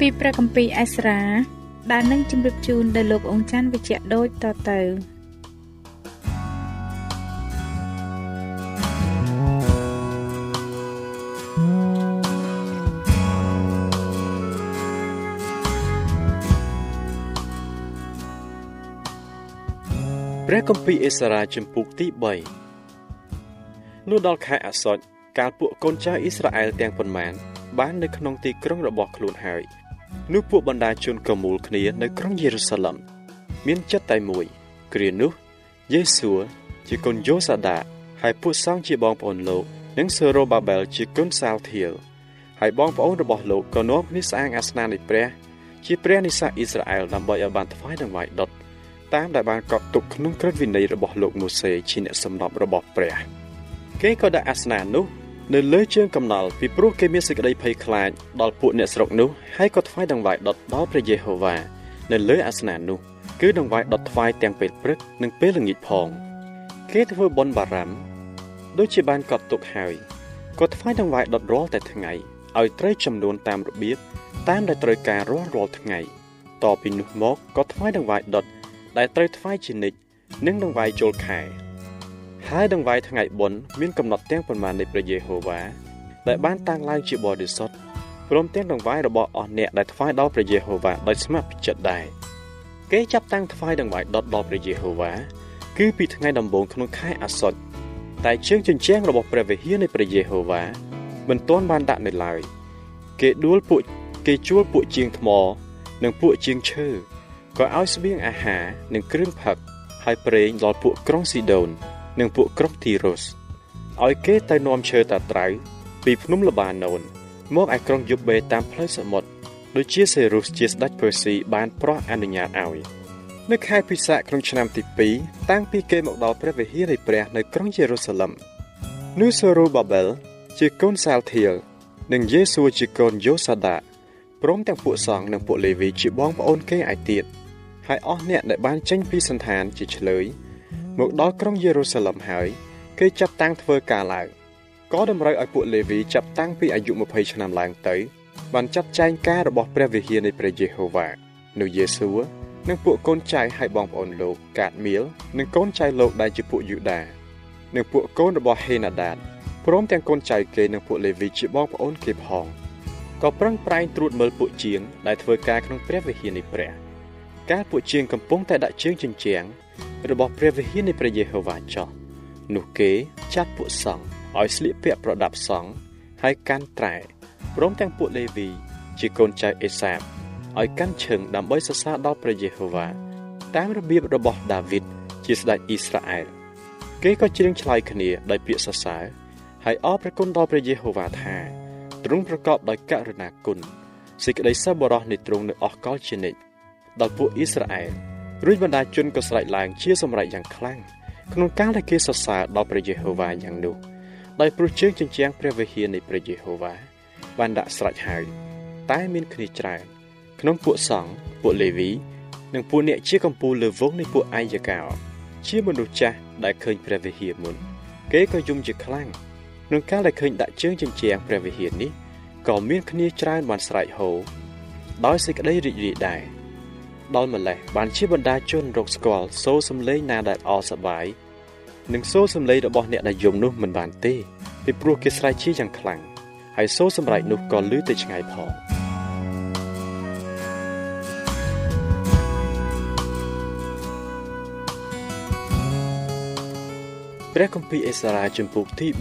ពីព្រះគម្ពីរអេស្រាដែលនឹងជម្រាបជូនដល់លោកអង្ចាន់វិជ្ជៈដូចតទៅព្រះគម្ពីរអេសារ៉ាចំពុកទី3នោះដល់ខែអាសត់កាលពួកកូនចៅអ៊ីស្រាអែលទាំងប៉ុន្មាន បាននៅក្នុងទីក្រុងរបស់ខ្លួនហើយ នោះពួកបណ្ដាជនក៏មូលគ្នានៅក្រុងយេរូសាឡិមមានចិត្តតែមួយ គ្រានោះយេស៊ូជាកូនយូសាដាហើយពួកសង្ឃជាបងប្អូនលោកនិងសេរូបាបែលជាកូនសាលធៀលហើយបងប្អូនរបស់លោកក៏នាំគ្នាស្អាងអាសនៈនៃព្រះ ជាព្រះនិស្សិតអ៊ីស្រាអែលដើម្បីឲ្យបានថ្វាយដង្វាយដុតតាមដែលបានកត់ទុកក្នុងក្រឹតវិន័យរបស់លោកម៉ូសេជាអ្នកសម្របរបស់ព្រះ គេក៏ដាក់អាសនៈនោះ នៅលើជើងកំណល់ពីព្រោះគេមានសេចក្តីភ័យខ្លាចដល់ពួកអ្នកស្រុកនោះហើយក៏ថ្វាយដង្វាយដុតដល់ព្រះយេហូវ៉ានៅលើអាសនៈនោះគឺដង្វាយដុតថ្វាយទាំងពេលព្រឹកនិងពេលល្ងាចផង គេធ្វើបុណ្យបារម្ភដូចជាបានកត់ទុកហើយក៏ថ្វាយដង្វាយដុតរាល់តែថ្ងៃឲ្យត្រូវចំនួនតាមរបៀបតាមដែលត្រូវការរាល់រាល់ថ្ងៃតពីនោះមកក៏ថ្វាយដង្វាយដុតដែលត្រូវថ្វាយជានិច្ចនិងដង្វាយចូលខែ ហើយដង្វាយថ្ងៃបុណ្យមានកំណត់ទាំងប៉ុន្មាននៃព្រះយេហូវ៉ាដែលបានតាំងឡើងជាបរិសុទ្ធព្រមទាំងដង្វាយរបស់អស់អ្នកដែលថ្វាយដល់ព្រះយេហូវ៉ាដោយស្ម័គ្រចិត្តដែរគេចាប់តាំងថ្វាយដង្វាយដុតដល់ព្រះយេហូវ៉ាគឺពីថ្ងៃដំបូងក្នុងខែអាសត់តែជើងជញ្ជាំងរបស់ព្រះវិហារនៃព្រះយេហូវ៉ាមិនទាន់បានដាក់នៅឡើយគេដួលពួកគេជួលពួកជាងថ្ម និងពួកជាងឈើក៏ឲ្យស្បៀងអាហារនិងគ្រឿងផឹកហើយប្រេងដល់ពួកក្រុងស៊ីដូន និងពួកក្រុងទីរុសឲ្យគេទៅនាំឈើតាត្រៅពីភ្នំលបាណូនមកឯក្រុងយូបេតាមផ្លូវសមុទ្រដូចជាសេរុសជាស្ដេចពឺស៊ីបានប្រោះអនុញ្ញាតឲ្យនៅខែពិសាខក្នុងឆ្នាំទី2តាំងពីគេមកដល់ព្រះវិហារនៃព្រះនៅក្រុងយេរូសាឡឹមនូសេរូបាបែលជាកូនសាលធៀលនិងយេស៊ូជាកូនយូសាដាព្រមទាំងពួកសង្ឃនិងពួកលេវីជាបងប្អូនគេឯទៀតហើយអស់អ្នកដែលបានចេញពីសន្តានជាឆ្លើយ មកដល់ក្រុងយេរូសាឡឹមហើយគេចាប់តាំងធ្វើការឡើងក៏តម្រូវឲ្យពួកលេវីចាប់តាំងពីអាយុ20ឆ្នាំឡើងទៅបានចាត់ចែងការរបស់ព្រះវិហារនៃព្រះយេហូវ៉ានោះយេស៊ូនិងពួកកូនចៅហើយបងប្អូនលោកកាតមៀលនិងកូនចៅលោកដែលជាពួកយូដានិងពួកកូនរបស់ហេណាដាតព្រមទាំងកូនចៅគេនិងពួកលេវីជាបងប្អូនគេផងក៏ប្រឹងប្រែងត្រួតមើលពួកជាងដែលធ្វើការក្នុងព្រះវិហារនៃព្រះកាលពួកជាងកំពុងតែដាក់ជើងជញ្ជាំង របស់ព្រះវិហារនៃព្រះយេហូវ៉ាចោះនោះគេចាត់ពួកសង្ឃឲ្យស្លៀកពាក់ប្រដាប់សង្ឃហើយកាន់ត្រែព្រមទាំងពួកលេវី ជាកូនចៅអេសាបឲ្យកាន់ឈឹងដើម្បីសរសើរដល់ព្រះយេហូវ៉ាតាមរបៀបរបស់ដាវីតជាស្ដេចអ៊ីស្រាអែលគេក៏ច្រៀងឆ្លើយគ្នាដោយពាក្យសរសើរហើយអរព្រះគុណដល់ព្រះយេហូវ៉ាថាទ្រង់ប្រកបដោយករុណាគុណសេចក្តីសប្បុរសនៃទ្រង់នៅអស់កលជានិច្ចដល់ពួកអ៊ីស្រាអែល រួចបណ្ដាជនក៏ស្រែកឡើងជាសម្រេចយ៉ាងខ្លាំងក្នុងការដែលគេសរសើរដល់ព្រះយេហូវ៉ាយ៉ាងនោះដោយព្រោះជើងជញ្ជាំងព្រះវិហារនៃព្រះយេហូវ៉ាបានដាក់ស្រេចហើយតែមានគ្នាច្រើនក្នុងពួកសង្ឃពួកលេវីនិងពួកអ្នកជាកម្ពូលលើវងនៃពួកអាយកោជាមនុស្សចាស់ដែលឃើញព្រះវិហារមុន គេក៏យំជាខ្លាំងក្នុងកាលដែលឃើញដាក់ជើងជញ្ជាំងព្រះវិហារនេះក៏មានគ្នាច្រើនបានស្រែកហូដោយសេចក្តីរីករាយដែរ ដល់ម្លេះបានជាបណ្ដាជនរកស្គាល់សូរសំឡេងណាដែលអសប្បាយនិងសូរសំឡេងរបស់អ្នកដែលយំនោះមិនបានទេពីព្រោះគេស្រែកជាយ៉ាងខ្លាំងហើយសូរសម្រែកនោះក៏លឺទៅឆ្ងាយផងព្រះគម្ពីរអេសារ៉ាជំពូកទី4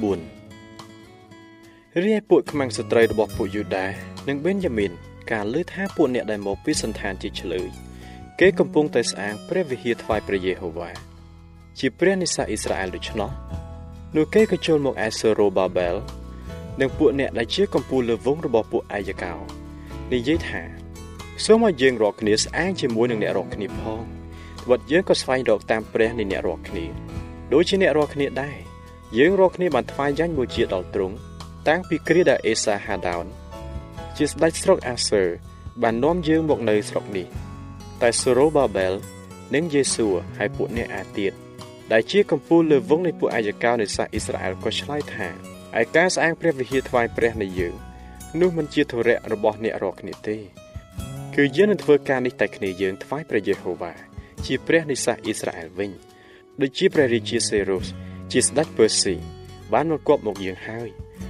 រាយពួកខ្មាំងសត្រូវរបស់ពួកយូដានិងបេនយ៉ាមីនការលើថាពួកអ្នកដែលមកពីសន្តានជាឆ្លើយ គេកំពុងតែស្អាងព្រះវិហារថ្វាយព្រះយេហូវ៉ាជាព្រះនិស្សអ៊ីស្រាអែលដូច្នោះនោះគេក៏ចូលមកអេសរ៉ូបាបែលនិងពួកអ្នកដែលជាកំពូលលើវងរបស់ពួកអាយកោនិយាយថាសូមឲ្យយើងរកគ្នាស្អាងជាមួយនឹងអ្នករកគ្នាផងត្បិតយើងក៏ស្វែងរកតាមព្រះនៃអ្នករកគ្នាដូចជាអ្នករកគ្នាដែរយើងរកគ្នាបានថ្វាយយ៉ាញ់មួយជាដល់ទ្រង់តាំងពីគ្រាដែលអេសាហាដោនជាស្ដេចស្រុកអាសឺបាននាំយើងមកនៅស្រុកនេះ តែសូរ៉ូបាបែលនិងយេស៊ូហើយពួកអ្នកអាទៀតដែលជាកំពូលលើវងនៃពួកអាយកោនៃសាសអ៊ីស្រាអែលក៏ឆ្លើយថាឯការស្អាងព្រះវិហារថ្វាយព្រះនៃយើងនោះមិនជាធរៈរបស់អ្នករកគ្នាទេគឺយើងនឹងធ្វើការនេះតែគ្នាយើងថ្វាយព្រះយេហូវ៉ាជាព្រះនៃសាសអ៊ីស្រាអែលវិញដូចជាព្រះរាជាសេរុសជាស្ដេចពើស៊ីបានមកគប់មកយើងហើយ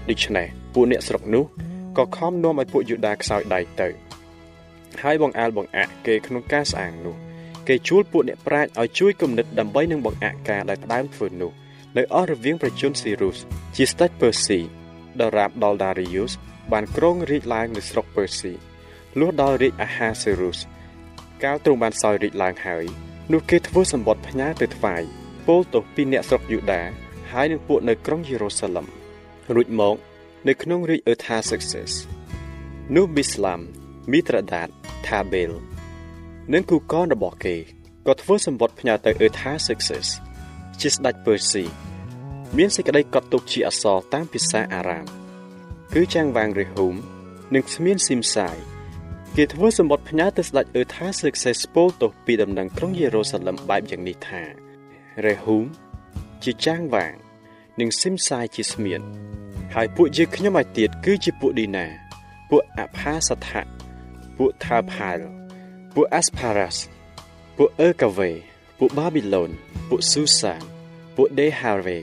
ដូច្នេះពួកអ្នកស្រុកនោះក៏ខំនាំឲ្យពួកយូដាខ្សោយដៃទៅ ហើយបងអាលបងអាក់គេក្នុងការស្អាងនោះគេជួលពួកអ្នកប្រាជ្ញឲ្យជួយគំនិតដើម្បីនឹងបង្អាក់ការដែលដើមធ្វើនោះនៅអស់រវាងប្រជជនស៊ីរុសជាស្ដេចពើស៊ីដរាបដល់ដារីយ៉ូសបានគ្រងរាជឡើងនៅស្រុកពើស៊ីលុះដល់រាជអាហាសេរុសកាលទ្រង់បានសោយរាជឡើងហើយនោះគេធ្វើសម្បត្តិផ្ញើទៅថ្វាយពោលទោសពីអ្នកស្រុកយូដាហើយនឹងពួកនៅក្រុងយេរូសាឡឹមរួចមក នៅក្នុងរាជអឺថាសិកសេសនោះប៊ីស្លាមមីត្រាដាត ថាបេលនិងគូកនរបស់គេក៏ធ្វើសម្បត្តិផ្ញើទៅអឺថាសិកសេសជាស្ដេចពើស៊ីមានសេចក្តីកត់ទុកជាអក្សរតាមភាសាអារ៉ាមគឺចាងវាងរេហូមនិងស្មៀនស៊ីមសាយគេធ្វើសម្បត្តិផ្ញើទៅស្ដេចអឺថាសិកសេសពោលទោសពីដំណឹងក្រុងយេរូសាឡឹមបែបយ៉ាងនេះថារេហូមជាចាងវាង និងស៊ីមសាយជាស្មៀនហើយពួកយើងខ្ញុំឲ្យទៀតគឺជាពួកឌីណា ពួកអផាសថៈ ពួកថាផាលពួកអាស្ផារ៉ាសពួកអឺកាវេពួកបាប៊ីឡូនពួកស៊ូសានពួកដេហាវេ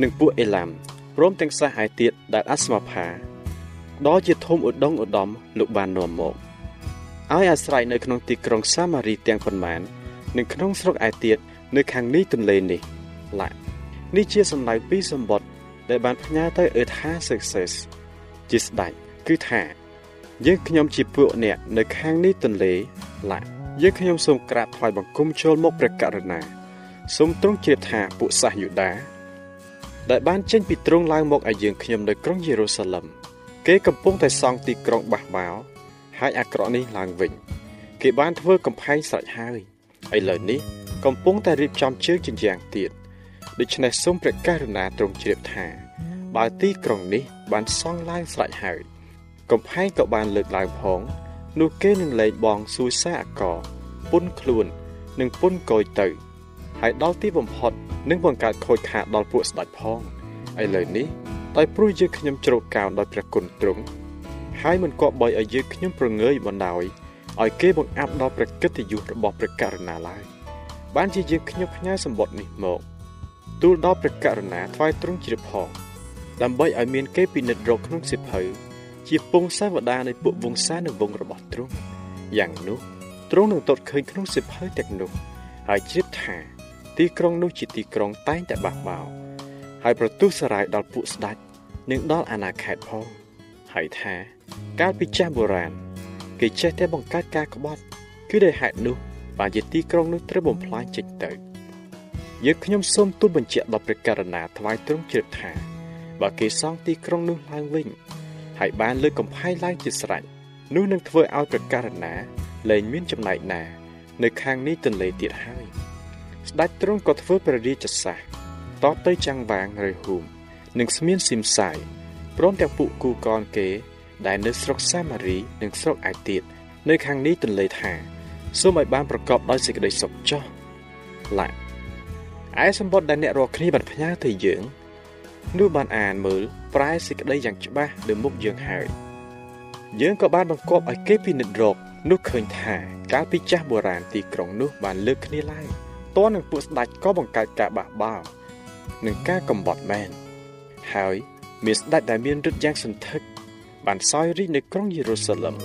និងពួកអេឡាំព្រមទាំងសាសឯទៀតដែលអាស្មាផាដ៏ជាធំឧដុង្គឧត្តមលោកបាននាំមកឲ្យអាស្រ័យនៅក្នុងទីក្រុងសាម៉ារីទាំងប៉ុន្មាននិងក្នុងស្រុកឯទៀតនៅខាងនេះទន្លេនេះឡានេះជាសំដៅពីសម្បត្តិដែលបានផ្ញើទៅអឺថាសិកសេសជាស្ដេចគឺថា យើងខ្ញុំជាពួកអ្នកនៅខាងនេះទន្លេឡាយើងខ្ញុំសូមក្រាបថ្វាយបង្គំចូលមកព្រះករុណាសូមទ្រង់ជ្រាបថាពួកសាសយូដាដែលបានចេញពីទ្រង់ឡើងមកឲ្យយើងខ្ញុំនៅក្រុងយេរូសាឡឹមគេកំពុងតែសង់ទីក្រុងបះបោហើយអាក្រក់នេះឡើងវិញ គេបានធ្វើកំផែងស្រេចហើយឥឡូវនេះកំពុងតែរៀបចំជើងជញ្ជាំងទៀតដូច្នេះសូមព្រះករុណាទ្រង់ជ្រាបថា បើទីក្រុងនេះបានសង់ឡើងស្រេចហើយ កំផែងក៏បានលើកឡើងផងនោះគេនឹងលែងបងសួយសាអកពុនខ្លួននិងពុនកយទៅ ហើយដល់ទីបំផុតនឹងបង្កើតខូចខាតដល់ពួកស្ដេចផងឥឡូវនេះដោយព្រោះយើងខ្ញុំជ្រកកោនដោយព្រះគុណទ្រង់ហើយមិនគប្បីឲ្យយើងខ្ញុំប្រងើយបណ្ដោយឲ្យគេបង្អាប់ដល់ព្រះកិត្តិយសរបស់ព្រះករុណាឡើយបានជាយើងខ្ញុំផ្ញើសម្បត្តិនេះមកទូលដល់ព្រះករុណាថ្វាយទ្រង់ជ្រាបផងដើម្បីឲ្យមានគេពិនិត្យរកក្នុងសិភៅ ជាពងសាវតានៃពួកវង្សានិងវងរបស់ទ្រង់យ៉ាងនោះទ្រង់នឹងតតឃើញក្នុងសិភៅទាំងនោះហើយជ្រាបថា ទីក្រុងនោះជាទីក្រុងតែងតែបះបោរហើយប្រទុះសារាយដល់ពួកស្ដេចនិងដល់អាណាខេត្តផងហើយថា កាលពីចាស់បុរាណគេចេះតែបង្កើតការក្បត់ គឺដោយហេតុនោះបានជាទីក្រុងនោះត្រូវបំផ្លាញចេញទៅយើងខ្ញុំសូមទូលបញ្ជាក់ដល់ព្រះករុណាថ្វាយទ្រង់ជ្រាបថាបើគេសង់ទីក្រុងនោះឡើងវិញ ហើយបានលើកកំផែងឡើងជាស្រេចនោះនឹងធ្វើឲ្យព្រះករុណាលែងមានចំណែកណា នៅខាងនេះទន្លេទៀតហើយស្ដេចទ្រង់ក៏ធ្វើព្រះរាជសាសតបទៅចាំងវាងឬហ៊ូមនិងស្មៀនស៊ីមសាយព្រមទាំងពួកគូកនគេ ដែលនៅស្រុកសាម៉ារីនិងស្រុកឯទៀតនៅខាងនេះទន្លេថាសូមឲ្យបានប្រកបដោយសេចក្តីសុខចុះឡាឯសម្បត្តិដែលអ្នករាល់គ្នាបានផ្ញើទៅយើងនោះបានអានមើល ប្រែសេចក្តីយ៉ាងច្បាស់លើមុខយើងហើយយើងក៏បានបង្គាប់ឲ្យគេពិនិត្យរកនោះឃើញថាកាលពីចាស់បុរាណទីក្រុងនោះបានលើកគ្នាឡើងតើនឹងពួកស្ដេចក៏បង្កើតការបះបោរនិងការកំបត់មែនហើយមានស្ដេចដែលមានឫទ្ធិយ៉ាងសន្ធឹកបានសោយរីកនៅក្រុងយេរូសាឡឹម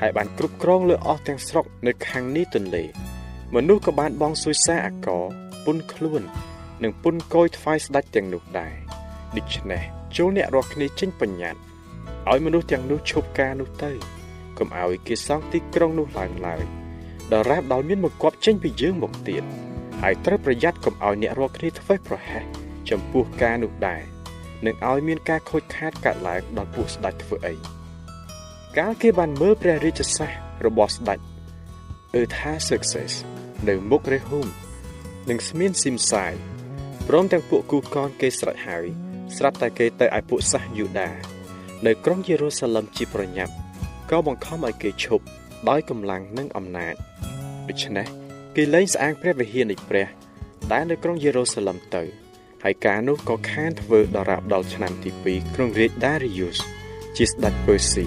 ហើយបានគ្រប់គ្រងលើអស់ទាំងស្រុកនៅខាងនេះទន្លេ មនុស្សក៏បានបងសួយសាអកពុនខ្លួន និងពុនកយថ្វាយស្ដេចទាំងនោះដែរដូច្នេះ ចូលអ្នករាល់គ្នាចេញបញ្ញត្តិឲ្យមនុស្សទាំងនោះឈប់ការនោះទៅកុំឲ្យគេសង់ទីក្រុងនោះឡើងឡើយដរាបដល់មានមកគប់ចេញពីយើងមកទៀតហើយត្រូវប្រយ័ត្នកុំឲ្យអ្នករាល់គ្នាធ្វេសប្រហែសចំពោះការនោះដែរនឹងឲ្យមានការខូចខាតកើតឡើងដល់ពួកស្ដេចធ្វើអីកាលគេបានមើលព្រះរាជសាសរបស់ស្ដេចអឺថា success នៅមុខរេហ៊ុំនិងស្មានស៊ីមសាយព្រមទាំងពួកគូកនគេស្រេចហើយ ស្រាប់តែគេទៅឲ្យពួកសាសយូដា នៅក្រុងយេរូសាឡឹមជាប្រញាប់ក៏បង្ខំឲ្យគេឈប់ដោយកម្លាំងនិងអំណាចដូច្នេះគេលែងស្អាងព្រះវិហារនៃព្រះ ដែលនៅក្រុងយេរូសាឡឹមទៅហើយការនោះក៏ខានធ្វើដល់រាបដល់ឆ្នាំទី2ក្នុងរាជ Darius ជាស្ដេចពើស៊ី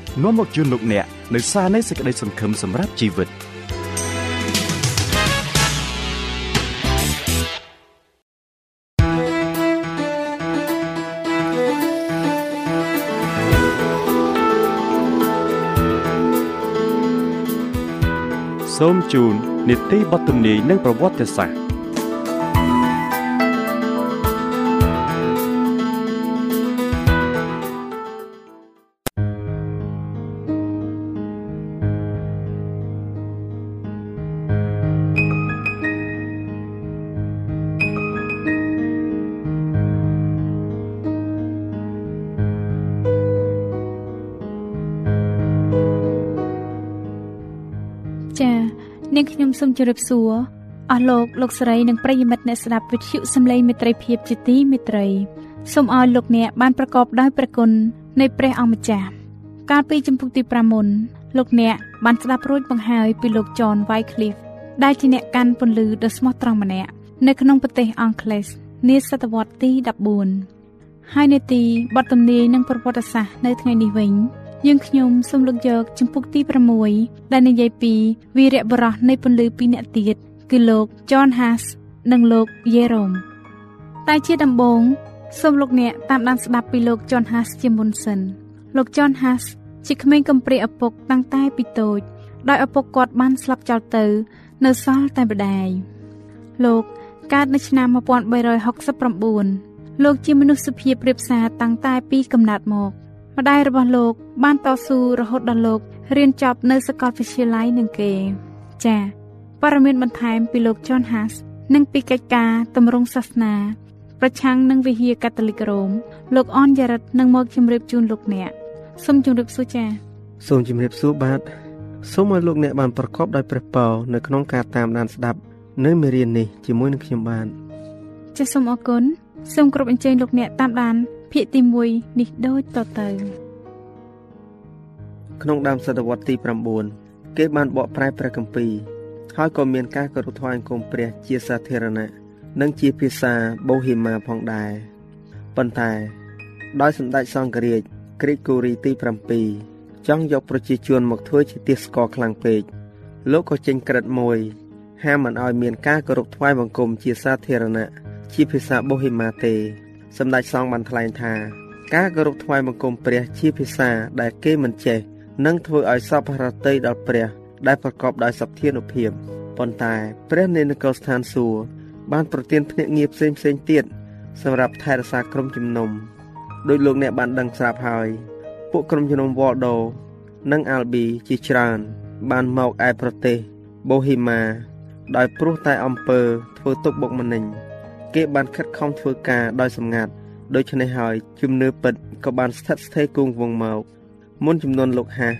នាំមកជូនលោកអ្នកនៅសារនៃសេចក្តីសង្ឃឹមសម្រាប់ជីវិត។សូមជូននីតិបទទំនាយនិងប្រវត្តិសាស្ត្រ នាងខ្ញុំសូមជម្រាបសួរអស់លោកលោកស្រីនិងប្រិយមិត្តអ្នកស្ដាប់វិទ្យុសំឡេងមេត្រីភាពជាទីមេត្រីសូមឲ្យលោកអ្នកបានប្រកបដោយព្រះគុណនៃព្រះអង្គម្ចាស់កាលពីចំពុកទី5មុនលោកអ្នកបានស្ដាប់រួចបង្ហើយពីលោក John Wycliffe ដែលជាអ្នកកាន់ពន្លឺដ៏ស្មោះត្រង់ម្នាក់នៅក្នុងប្រទេសអង់គ្លេសនាសតវត្សទី14ហើយនេតិបទទំនាយនិងប្រវត្តិសាស្ត្រនៅថ្ងៃនេះវិញ យើងខ្ញុំសូមលើកយកជំពូកទី6ដែលនិយាយពីវីរៈបរោះនៃពន្លឺពីរអ្នកទៀតគឺលោក John Haas និងលោក Jerome តែជាដំបូងសូមលោកអ្នកតាមដានស្ដាប់ពីលោក John Haas ជាមុនសិនលោក John Haas ជាក្មេងកំព្រាឪពុកតាំងតែពីតូចដោយឪពុកគាត់បានស្លាប់ចោលទៅ នៅសល់តែម្ដាយលោកកើតនៅឆ្នាំ1369លោកជាមនុស្សសុភាពរៀបសារតាំងតែពីកំណើតមក ម្ដាយរបស់លោក បានតស៊ូរហូតដល់លោករៀនចប់នៅសាកលវិទ្យាល័យនឹងគេ ចា៎ព័ត៌មានបន្ថែមពីលោក John Haas និងពីកិច្ចការតម្រង់សាសនា ប្រឆាំងនឹងវិហារកាតូលិករ៉ូមលោកអនយ៉ារិតនឹងមកជម្រាបជូនលោកអ្នកសូមជម្រាបសួរចា៎សូមជម្រាបសួរបាទសូមឲ្យលោកអ្នកបានប្រកបដោយព្រះពរនៅក្នុងការតាមដានស្ដាប់នៅមេរៀននេះជាមួយនឹងខ្ញុំបាទចាសសូមអរគុណសូមគោរពអញ្ជើញលោកអ្នកតាមដាន ភាគទី1នេះដូចតទៅ ក្នុងដើមសតវត្សទី9គេបានបកប្រែព្រះគម្ពីរហើយក៏មានការគោរពថ្វាយអង្គមព្រះជាសាធារណៈនិងជាភាសាបូហេម៉ាផងដែរប៉ុន្តែ ដោយសម្ដេចសង្ឃរាជគ្រីកូរីទី7ចង់យកប្រជាជនមកធ្វើជាទាសស្ករខ្លាំងពេកលោកក៏ចេញក្រិតមួយហាមមិនឲ្យមានការគោរពថ្វាយបង្គំជាសាធារណៈជាភាសាបូហេម៉ាទេ សម្ដេចសង្ឃបានថ្លែងថាការគោរពថ្វាយបង្គំព្រះជាភាសាដែលគេមិនចេះនឹងធ្វើឲ្យសពរតីដល់ព្រះ ដែលប្រកបដោយសទ្ធានុភាពប៉ុន្តែព្រះនៃនគរស្ថានសួគ៌បានប្រទានភ្នាក់ងារផ្សេងផ្សេងទៀតសម្រាប់ថែរក្សាក្រុមជំនុំដោយលោកអ្នកបានដឹងស្រាប់ហើយពួកក្រុមជំនុំវ៉លដូនិងអាល់ប៊ីជាច្រើន បានមកឯប្រទេសបូហេម៉ាដោយព្រោះតែអំពើធ្វើទុកបុកម្នេញ គេបានខិតខំធ្វើការដោយសម្ងាត់ដូច្នេះហើយជំនឿពិតក៏បានស្ថិតស្ថេរគង់វង្សមកមុនចំនួនលោកហាស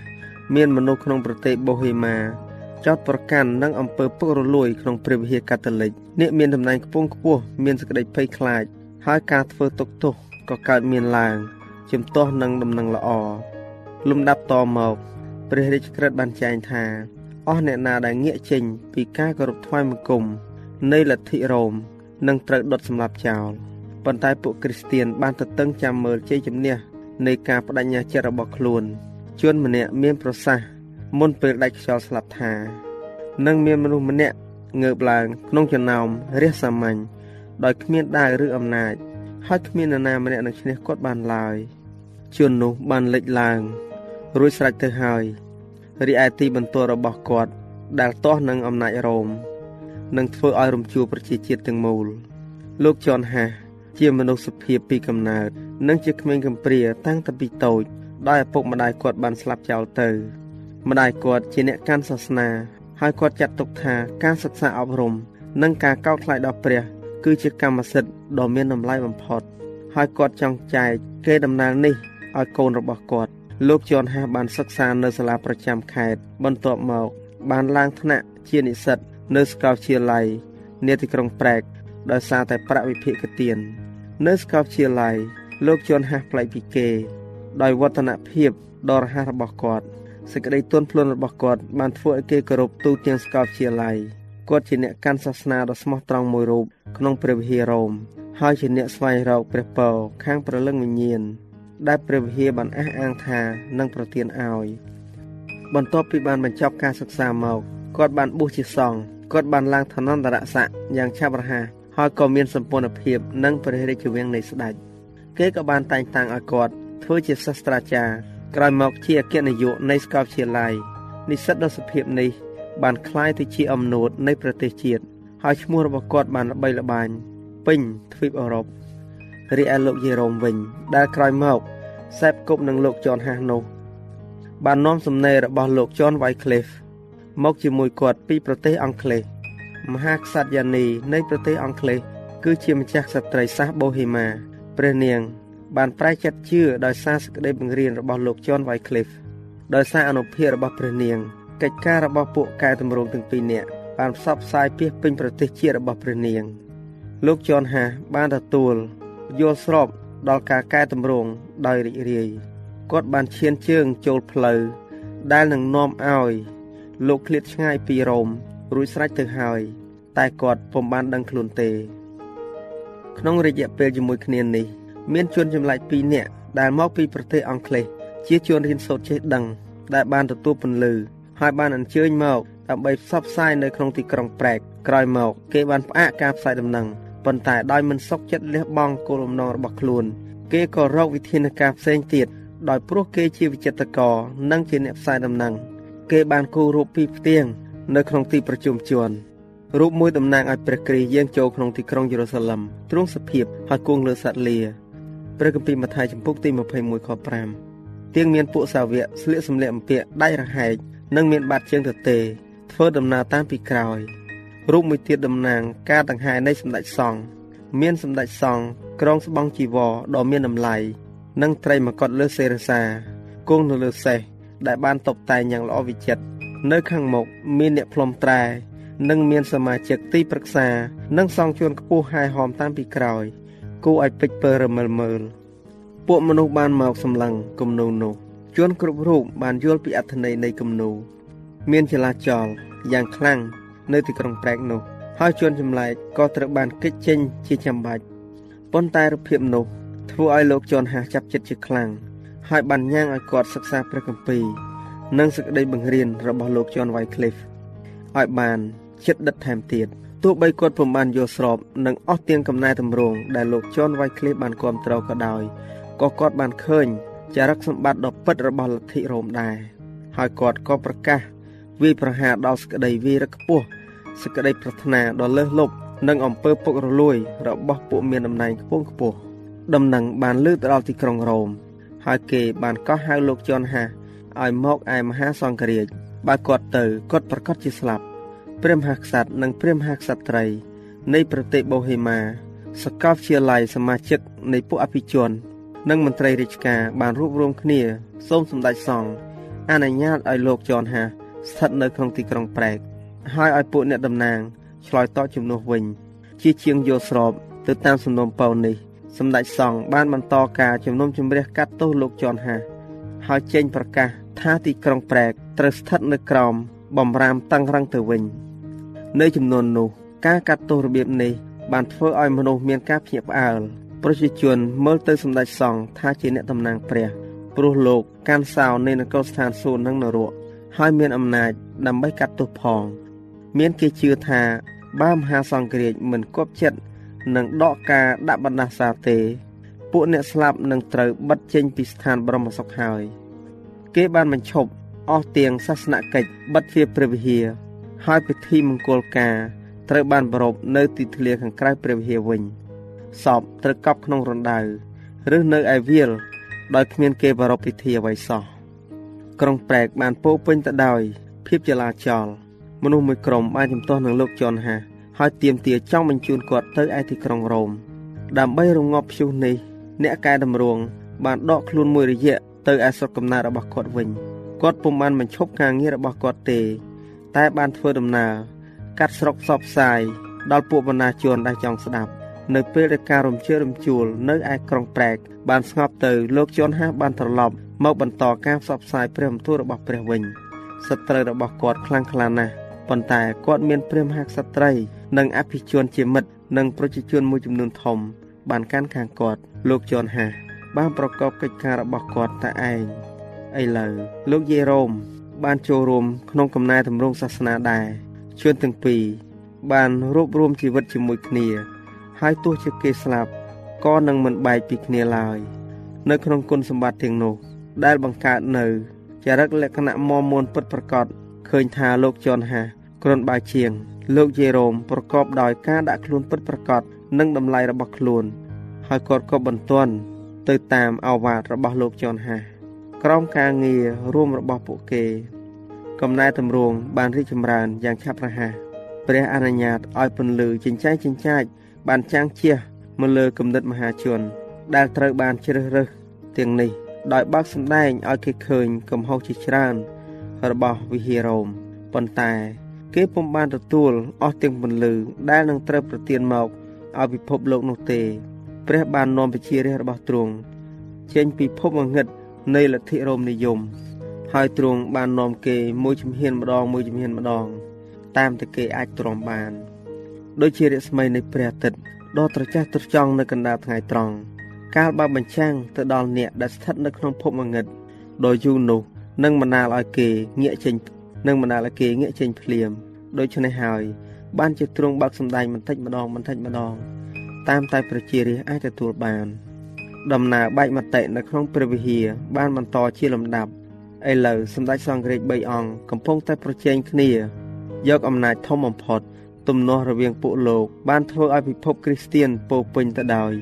មានមនុស្សក្នុងប្រទេសបូហេម៉ាចោតប្រកាន់នឹងអំពើពុករលួយក្នុងព្រះវិហារកាតូលិកអ្នកមានតំណែងខ្ពង់ខ្ពស់មានសេចក្តីភ័យខ្លាច ហើយការធ្វើទុកទោសក៏កើតមានឡើងជំទាស់នឹងដំណឹងល្អលំដាប់តមកព្រះរាជក្រឹត្យបានចែងថាអស់អ្នកណាដែលងាកចេញពីការគោរពថ្វាយបង្គំនៃលទ្ធិរ៉ូម នឹងត្រូវដុតសម្លាប់ចោលប៉ុន្តែពួកគ្រីស្ទៀនបានទទឹងចាំមើលជ័យជំនះនៃការបដិញ្ញាចិត្តរបស់ខ្លួនជួនម្នាក់មានប្រសាសន៍មុនពេលដាច់ខ្យល់ស្លាប់ថានឹងមានមនុស្សម្នាក់ងើបឡើងក្នុងចំណោមរះសាមញ្ញដោយគ្មានដាវឬអំណាចហើយគ្មាននរណាម្នាក់នឹងឈ្នះគាត់បានឡើយជួននោះបានលេចឡើង រួចស្រេចទៅហើយរីឯទីបន្ទាល់របស់គាត់ដែលទាស់នឹងអំណាចរ៉ូម នឹងធ្វើឲ្យរំជួលប្រជាជាតិទាំងមូលលោកជន់ហាជាមនុស្សសុភាពពីកំណើតនិងជាក្មេងកំព្រាតាំងតពីតូចដោយឪពុកម្ដាយគាត់បានស្លាប់ចោលទៅម្ដាយគាត់ជាអ្នកកាន់សាសនាហើយគាត់ចាត់ទុកថាការសិក្សាអប់រំ និងការកោតខ្លាចដល់ព្រះ គឺជាកម្មសិទ្ធិដ៏មានតម្លៃបំផុត ហើយគាត់ចង់ចែកគេដំណើរនេះឲ្យកូនរបស់គាត់ លោកជន់ហាបានសិក្សានៅសាលាប្រចាំខេត្តបន្ទាប់មក បានឡើងថ្នាក់ជានិស្សិត នៅសាកលវិទ្យាល័យនាទីក្រុងប្រែកដោយសារតែប្រាក់វិភាគទាននៅសាកលវិទ្យាល័យលោកជន់ហាស់ប្លែកពីគេ ដោយវឌ្ឍនភាពដ៏រហ័សរបស់គាត់សេចក្តីទន់ភ្លន់របស់គាត់បានធ្វើឲ្យគេគោរពទូទាំងសាកលវិទ្យាល័យគាត់ជាអ្នកកាន់សាសនាដ៏ស្មោះត្រង់មួយរូបក្នុងព្រះវិហាររ៉ូមហើយជាអ្នកស្វែងរកព្រះពរខាងព្រលឹងវិញ្ញាណដែលព្រះវិហារបានអះអាងថានឹងប្រទានឲ្យបន្ទាប់ពីបានបញ្ចប់ការសិក្សាមកគាត់បានបួសជាសង្ឃ គាត់បានឡើងឋានន្តរស័ក្តិយ៉ាងឆាប់រហ័សហើយក៏មានសម្ព័ន្ធភាពនឹងព្រះរាជវាំងនៃស្ដេចគេក៏បានតែងតាំងឲ្យគាត់ធ្វើជាសាស្ត្រាចារ្យក្រោយមកជាអគ្គនាយកនៃសាកលវិទ្យាល័យនិស្សិតដ៏សុភាពនេះបានក្លាយទៅជាអំណួតនៃប្រទេសជាតិហើយឈ្មោះរបស់គាត់បានល្បីល្បាញពេញទ្វីបអឺរ៉ុបរីឯលោកយេរ៉ូមវិញដែលក្រោយមកសេពគប់នឹងលោកជន់ហាសនោះបាននាំសំណេររបស់លោកជន់វ៉ៃក្លេហ្វ មកជាមួយគាត់ពីប្រទេសអង់គ្លេសមហាក្សត្រយ៉ានីនៃប្រទេសអង់គ្លេសគឺជាម្ចាស់ក្សត្រីសាសបូហេម៉ាព្រះនាង បានប្រែចិត្តជឿដោយសារសេចក្តីបង្រៀនរបស់លោកជន់វ៉ៃក្លេហ្វដោយសារអនុភាពរបស់ព្រះនាងកិច្ចការរបស់ពួកកែតម្រង់ទាំងពីរនាក់បានផ្សព្វផ្សាយពាសពេញប្រទេសជាតិរបស់ព្រះនាង លោកជន់ហាបានទទួលយល់ស្របដល់ការកែតម្រង់ដោយរីករាយគាត់បានឈានជើងចូលផ្លូវដែលនឹងនាំឲ្យ លោកឃ្លាតឆ្ងាយពីរ៉ូមរួចស្រេចទៅហើយ តែគាត់ពុំបានដឹងខ្លួនទេ ក្នុងរយៈពេលជាមួយគ្នានេះ មានជនចម្លែក2នាក់ដែលមកពីប្រទេសអង់គ្លេសជាជនរៀនសូត្រចេះដឹងដែលបានទទួលពន្លឺហើយបានអញ្ជើញមកដើម្បីផ្សព្វផ្សាយនៅក្នុងទីក្រុងប្រែកក្រោយមកគេបានផ្អាកការផ្សាយដំណឹងប៉ុន្តែដោយមិនសុខចិត្តលះបង់គោលបំណងរបស់ខ្លួន គេក៏រកវិធានការផ្សេងទៀតដោយព្រោះគេជាវិចិត្រករនិងជាអ្នកផ្សាយដំណឹង គេបានគូររូបពីផ្ទៀងនៅក្នុងទីប្រជុំជនរូបមួយតំណាងឲ្យព្រះគ្រីស្ទយាងចូលក្នុងទីក្រុងយេរូសាឡឹមទ្រង់សភាពហើយគង់លើសត្វលាព្រះគម្ពីរម៉ាថាយចំពុកទី21ខ5ទៀងមានពួកសាវកស្លៀកសម្លៀកបំពាក់ដៃរហែកនិងមានបាតជើងទទេធ្វើដំណើរតាមពីក្រោយរូបមួយទៀតតំណាងការដង្ហែនៃសម្ដេចសង្ឃមានសម្ដេចសង្ឃក្រងស្បង់ជីវរដ៏មានតម្លៃនិងត្រីមកុដលើសេរសាគង់នៅលើសេះ ដែលបានតុបតែងយ៉ាងល្អវិចិត្រនៅខាងមុខមានអ្នកផ្លុំត្រែនិងមានសមាជិកទីប្រឹក្សា និងសង្ឃជួនខ្ពស់ហែហោមតាមពីក្រោយ គួរឲ្យពេចពើរមើលមើលពួកមនុស្សបានមកសម្លឹងគំនូនោះជួនគ្រប់រូបបានយល់ពីអត្ថន័យនៃគំនូមានចលាចលយ៉ាងខ្លាំងនៅទីក្រុងប្រែកនោះ ហើយជួនចម្លែកក៏ត្រូវបានគេចចេញជាចាំបាច់ប៉ុន្តែរូបភាពនោះធ្វើឲ្យលោកជន់ហាចាប់ចិត្តជាខ្លាំង ហើយបានញ៉ាំងឲ្យគាត់សិក្សាព្រះគម្ពីរនិងសេចក្តីបង្រៀនរបស់លោក John Wycliffe ឲ្យបានចិត្តដិតថែមទៀតទោះបីគាត់ពុំបានយល់ស្របនឹងអស់ទាំងកំណែតម្រង់ដែលលោក John Wycliffe បានគ្រប់គ្រងក៏ដោយក៏គាត់បានឃើញចរិតសម្បត្តិដ៏ពិតរបស់លទ្ធិរ៉ូមដែរហើយគាត់ក៏ប្រកាសវាយប្រហារដល់សក្តីវីរខ្ពស់សក្តីប្រាថ្នាដ៏លើសលប់និងអំពើពុករលួយរបស់ពួកមានតំណែងខ្ពង់ខ្ពស់ដំណឹងបានលើកទៅដល់ទីក្រុងរ៉ូម ហើយគេបានកោះហៅលោកយន់ហាឲ្យមកឯមហាសង្ឃរាជបើគាត់ទៅគាត់ប្រកាសជាស្លាប់ព្រះមហាក្សត្រនិងព្រះមហាក្សត្រី នៃប្រទេសបូហេម៉ាសកលវិទ្យាល័យសមាជិកនៃពួកអភិជននិងមន្ត្រីរាជការបានរួបរวมគ្នាសូមសម្ដេចសង្ឃអនុញ្ញាតឲ្យលោកចនហាស្ថិតនៅក្នុងទីក្រុងប្រែកហើយឲ្យពួកអ្នកតំណាងឆ្លើយតបជំនួសវិញ ជាជាងយល់ស្របទៅតាមសំណុំពរនេះ សម្ដេចសង្ឃបានបន្តការជំនុំជម្រះកាត់ទោសលោកចនហាហើយចេញប្រកាសថាទីក្រុងប្រែកត្រូវស្ថិតនៅក្រោមបំរាមតឹងរឹងទៅវិញ នៅចំនួននោះ ការកាត់ទោសរបៀបនេះបានធ្វើឲ្យមនុស្សមានការភ្ញាក់ផ្អើលប្រជាជនមើលទៅសម្ដេចសង្ឃថាជាអ្នកតំណាងព្រះព្រោះលោកកាន់សោនៃនគរស្ថានសួគ៌និងនរកហើយមានអំណាចដើម្បីកាត់ទោសផង មានគេជឿថាបើមហាសង្ឃរាជមិនគប់ចិត្ត នឹងដកការដាក់បណ្ដាសាទេ ពួកអ្នកស្លាប់នឹងត្រូវបិទចេញពីស្ថានបរមសុខហើយ គេបានបញ្ឈប់អស់ទៀងសាសនកិច្ចបិទទ្វារព្រះវិហារហើយពិធីមង្គលការត្រូវបានប្រពនៅទីធ្លាខាងក្រៅព្រះវិហារវិញសពត្រូវកប់ក្នុងរណ្ដៅឬនៅឯវាលដោយគ្មានគេប្រារព្ធពិធីអ្វីសោះក្រុងប្រែកបានពោពេញទៅដោយភាពចលាចលមនុស្សមួយក្រុមបានជំទាស់នឹងលោកចនហា ហើយទៀមទាចង់បញ្ជូនគាត់ទៅឯទីក្រុងរ៉ូមដើម្បីរងាប់ព្យុះនេះ អ្នកកែតម្រង់បានដកខ្លួនមួយរយៈទៅឯស្រុកកំណើតរបស់គាត់វិញគាត់ពុំបានបញ្ឈប់ការងាររបស់គាត់ទេ តែបានធ្វើដំណើរកាត់ស្រុកផ្សព្វផ្សាយដល់ពួកបណ្ណាជនដែលចង់ស្ដាប់នៅពេលដែលការរំជើបរំជួលនៅឯក្រុងប្រែកបានស្ងប់ទៅលោកជន់ហាបានត្រឡប់មកបន្តការផ្សព្វផ្សាយព្រះបន្ទូលរបស់ព្រះវិញសត្រូវរបស់គាត់ខ្លាំងក្លាណាស់ប៉ុន្តែគាត់មានព្រះមហាក្សត្រី និងអភិជនជាមិត្តនិងប្រជាជនមួយចំនួនធំ បានកាន់ខាងគាត់ លោកជន់ហាបានប្រកបកិច្ចការរបស់គាត់តែឯងឥឡូវលោកយេរ៉ូមបានចូលរួមក្នុងកំណែតម្រង់សាសនាដែរជួនទាំងពីរបានរួបរวมជីវិតជាមួយគ្នា ហើយទោះជាគេស្លាប់ក៏នឹងមិនបែកពីគ្នាឡើយ នៅក្នុងគុណសម្បត្តិទាំងនោះដែលបង្កើតនៅចរិតលក្ខណៈមមមួនពិតប្រកបឃើញថាលោកចនហាគ្រុនបាជាង លោកយេរ៉ូមប្រកបដោយការដាក់ខ្លួនពិតប្រកបនិងតម្លៃរបស់ខ្លួន ហើយគាត់ក៏បន្ទន់ទៅតាមអាវាតរបស់លោកចនហាក្រោមការងាររួមរបស់ពួកគេ កំណែតម្រង់បានរីកចម្រើនយ៉ាងឆាប់រហ័សព្រះអនុញ្ញាតឲ្យពន្លឺចិញ្ចែងចិញ្ចាចបានចាំងជះមកលើគំនិតមហាជន ដែលត្រូវបានជ្រើសរើសទាំងនេះ ដោយបើកសម្ដែងឲ្យគេឃើញកំហុសជាច្រើនរបស់វិហាររ៉ូមប៉ុន្តែ គេពុំបានទទួលអស់ទាំងពន្លឺដែលនឹងត្រូវប្រទានមកឲ្យពិភពលោកនោះទេ ព្រះបាននាំពជារាជរបស់ទ្រង់ចេញពីភពងងឹតនៃលទ្ធិរ៉ូមនិយម ហើយទ្រង់បាននាំគេមួយជំហានម្ដងមួយជំហានម្ដង តាមតែគេអាចទ្រាំបាន ដូចជារស្មីនៃព្រះអាទិត្យដ៏ត្រចះត្រចង់នៅកណ្ដាលថ្ងៃត្រង់កាលបើបញ្ចាំងទៅដល់អ្នកដែលស្ថិតនៅក្នុងភពងងឹតដ៏យូរនោះនឹងបណ្ដាលឲ្យគេងាកចេញ នឹងបណ្ដាលឲ្យគេងាកចេញភ្លាមដូច្នេះហើយ បានជាទ្រង់បើកសម្ដែងបន្តិចម្ដងបន្តិចម្ដង តាមតែប្រជារាស្ត្រអាចទទួលបាន ដំណើរបែកមតិនៅក្នុងព្រះវិហារបានបន្តជាលំដាប់ឥឡូវសម្ដេចសង្ឃរាជ3អង្គកំពុងតែប្រជែងគ្នាយកអំណាចធំបំផុតទំនាស់រវាងពួកលោកបានធ្វើឲ្យពិភពគ្រីស្ទៀនពោពេញទៅដោយ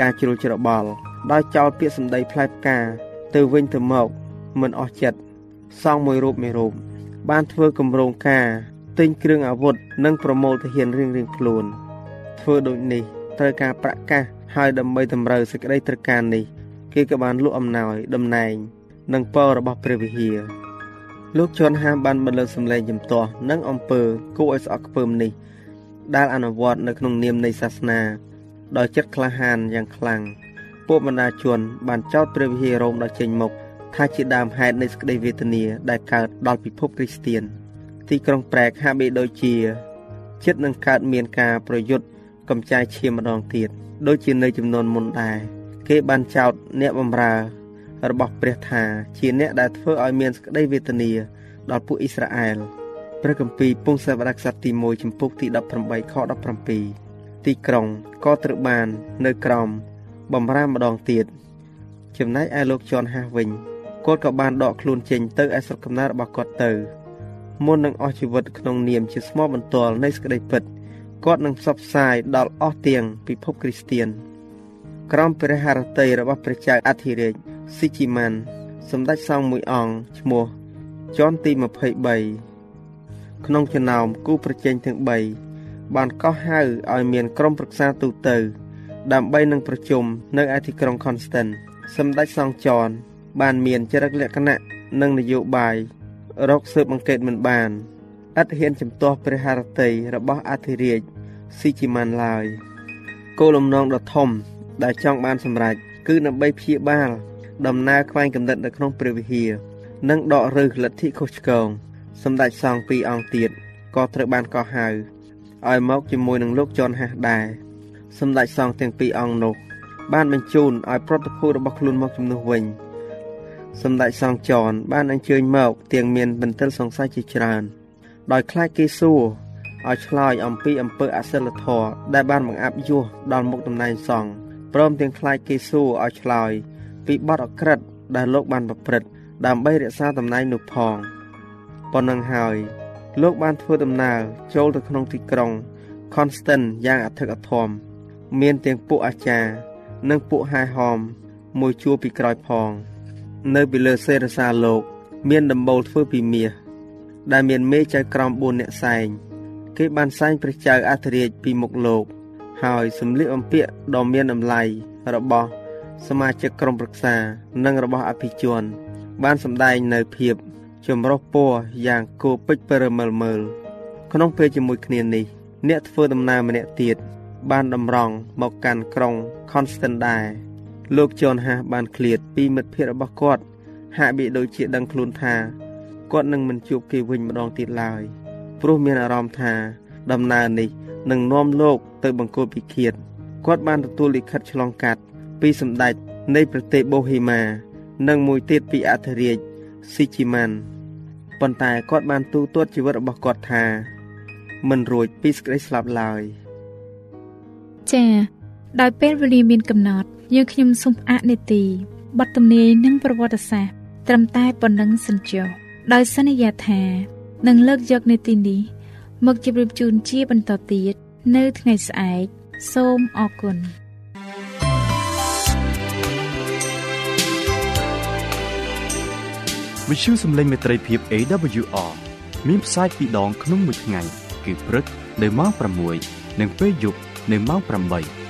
ការជ្រុលច្របល់ដោយចោលពាក្យសម្ដីផ្លែផ្កាទៅវិញទៅមកមិនអស់ចិត្តសង់មួយរូបមួយរូប បានធ្វើគម្រោងការទិញគ្រឿងអាវុធនិងប្រមូលទាហានរៀងៗខ្លួន ធ្វើដូចនេះត្រូវការប្រកាសហើយដើម្បីតម្រូវសេចក្តីត្រូវការនេះគេក៏បានលក់អំណោយតំណែង និងពររបស់ព្រះវិហារលោកជន់ហាមបានបន្លឺសម្លេងជំទាស់និងអំពើគួរឲ្យស្អប់ខ្ពើមនេះ ដែលអនុវត្តនៅក្នុងនាមនៃសាសនាដោយចិត្តក្លាហានយ៉ាងខ្លាំងពួកបណ្ដាជនបានចោទព្រះវិហាររ៉ូមដល់ចេញមុខ ថាជាដើមហេតុនៃសេចក្តីវេទនាដែលកើតដល់ពិភពគ្រីស្ទៀនទីក្រុងប្រែកហាក់បីដូចជាចិត្តនឹងកើតមានការប្រយុទ្ធកំចាយឈាមម្ដងទៀតដូចជានៅចំនួនមុនដែរគេបានចោទអ្នកបម្រើ របស់ព្រះថាជាអ្នកដែលធ្វើឲ្យមានសេចក្តីវេទនាដល់ពួកអ៊ីស្រាអែលព្រះគម្ពីរពងសាវតារខ្សត្រទី1ចំពុកទី18ខ17ទីក្រុងក៏ត្រូវបាន នៅក្រោមបំរាមម្ដងទៀតចំណែកឯលោកជន់ហាសវិញ គាត់ក៏បានដកខ្លួនចេញទៅឯស្រុកកំណើតរបស់គាត់ទៅមុននឹងអស់ជីវិតក្នុងនាមជាស្មោះបន្ទាល់នៃសេចក្តីពិតគាត់នឹងផ្សព្វផ្សាយដល់អស់ទាំងពិភពគ្រីស្ទានក្រមព្រះハរតីរបស់ព្រះចៅអធិរាជស៊ីជីម៉ាន់សម្ដេចសង្ឃមួយអង្គឈ្មោះជន់ទី23ក្នុងចំណោមគូប្រជែងទាំង3បានកោះហៅឲ្យមានក្រុមប្រឹក្សាទូទៅ ដើម្បីនឹងប្រជុំនៅឯទីក្រុង Constant សម្ដេចសង្ឃចន បានមានចរិតលក្ខណៈនិងនយោបាយរកស៊ើបអង្កេតមិនបានឥតហ៊ានជំទាស់ព្រះハរតីរបស់អធិរាជស៊ីជីម៉ាន់ឡើយគោលបំណងដ៏ធំ ដែលចង់បានសម្រេចគឺដើម្បីព្យាបាល ដំណើរខ្វែងគំនិតនៅក្នុងព្រះវិហារនិងដករើសលទ្ធិខុសឆ្គងសម្ដេចសង្ឃពីរអង្គទៀតក៏ត្រូវបានកោះហៅឲ្យមកជាមួយនឹងលោកជន់ហាស់ដែរសម្ដេចសង្ឃទាំងពីរអង្គនោះបានបញ្ជូនឲ្យប្រតិភូរបស់ខ្លួនមកជំនួសវិញ សម្ដេចសង្ឃចនបានអញ្ជើញមកទាំងមានបន្ទិលសង្ស័យជាច្រើន ដោយខ្លាចគេសួរឲ្យឆ្លើយអំពីអំពើអសិលធម៌ដែលបានបង្អាប់យោះដល់មុខតំណែងសង្ឃព្រមទាំងខ្លាចគេសួរឲ្យឆ្លើយពីបទអក្រិតដែលលោកបានប្រព្រឹត្តដើម្បីរក្សាតំណែងនោះផងប៉ុណ្ណឹងហើយលោកបានធ្វើដំណើរចូលទៅក្នុងទីក្រុង Constant យ៉ាងអធិកអធមមានទាំងពួកអាចារ្យនិងពួកហែហមមួយជួរពីក្រោយផង នៅពីលើសេរសាលោក មានដំបូលធ្វើពីមាសដែលមានមេចៅក្រម4អ្នកសែងគេបានសែងព្រះចៅអធិរាជពីមុខលោក ហើយសម្លៀកបំពាក់ដ៏មានតម្លៃរបស់សមាជិកក្រុមប្រឹក្សានិងរបស់អភិជនបានសម្ដែងនៅភាពចម្រុះពណ៌យ៉ាងគួរពេចពិរមើលមើលក្នុងពេលជាមួយគ្នានេះអ្នកធ្វើដំណើរម្នាក់ទៀតបានតម្រង់មកកាន់ក្រុង Constant ដែរ លោកជនហាបានឃ្លាតពីមិត្តភ័ក្តិរបស់គាត់ ហាក់បីដូចជាដឹងខ្លួនថាគាត់នឹងមិនជួបគេវិញម្ដងទៀតឡើយព្រោះមានអារម្មណ៍ថា ដំណើរនេះនឹងនាំលោកទៅបង្គោលពិឃាតគាត់បានទទួលលិខិតឆ្លងកាត់ ពីសម្ដេចនៃប្រទេសបូហេម៉ានិងមួយទៀតពីអធិរាជស៊ីជីម៉ាន់ប៉ុន្តែគាត់បានទូទាត់ជីវិតរបស់គាត់ថា មិនរួចពីសេចក្តីស្លាប់ឡើយចា៎ដោយពេលវេលាមានកំណត់ យើងខ្ញុំសូមផ្អាកនេតិបទទំនាយនិងប្រវត្តិសាស្ត្រត្រឹមតែប៉ុណ្ណឹងសិនចុះដោយសន្យាថានឹងលើកយកនេតិនេះ មកជម្រាបជូនជាបន្តទៀតនៅថ្ងៃស្អែកសូមអរគុណវិទ្យុសំឡេងមេត្រីភាព AWR មានផ្សាយពីរដងក្នុងមួយថ្ងៃ គឺព្រឹកនៅម៉ោង6និងពេលយប់នៅម៉ោង8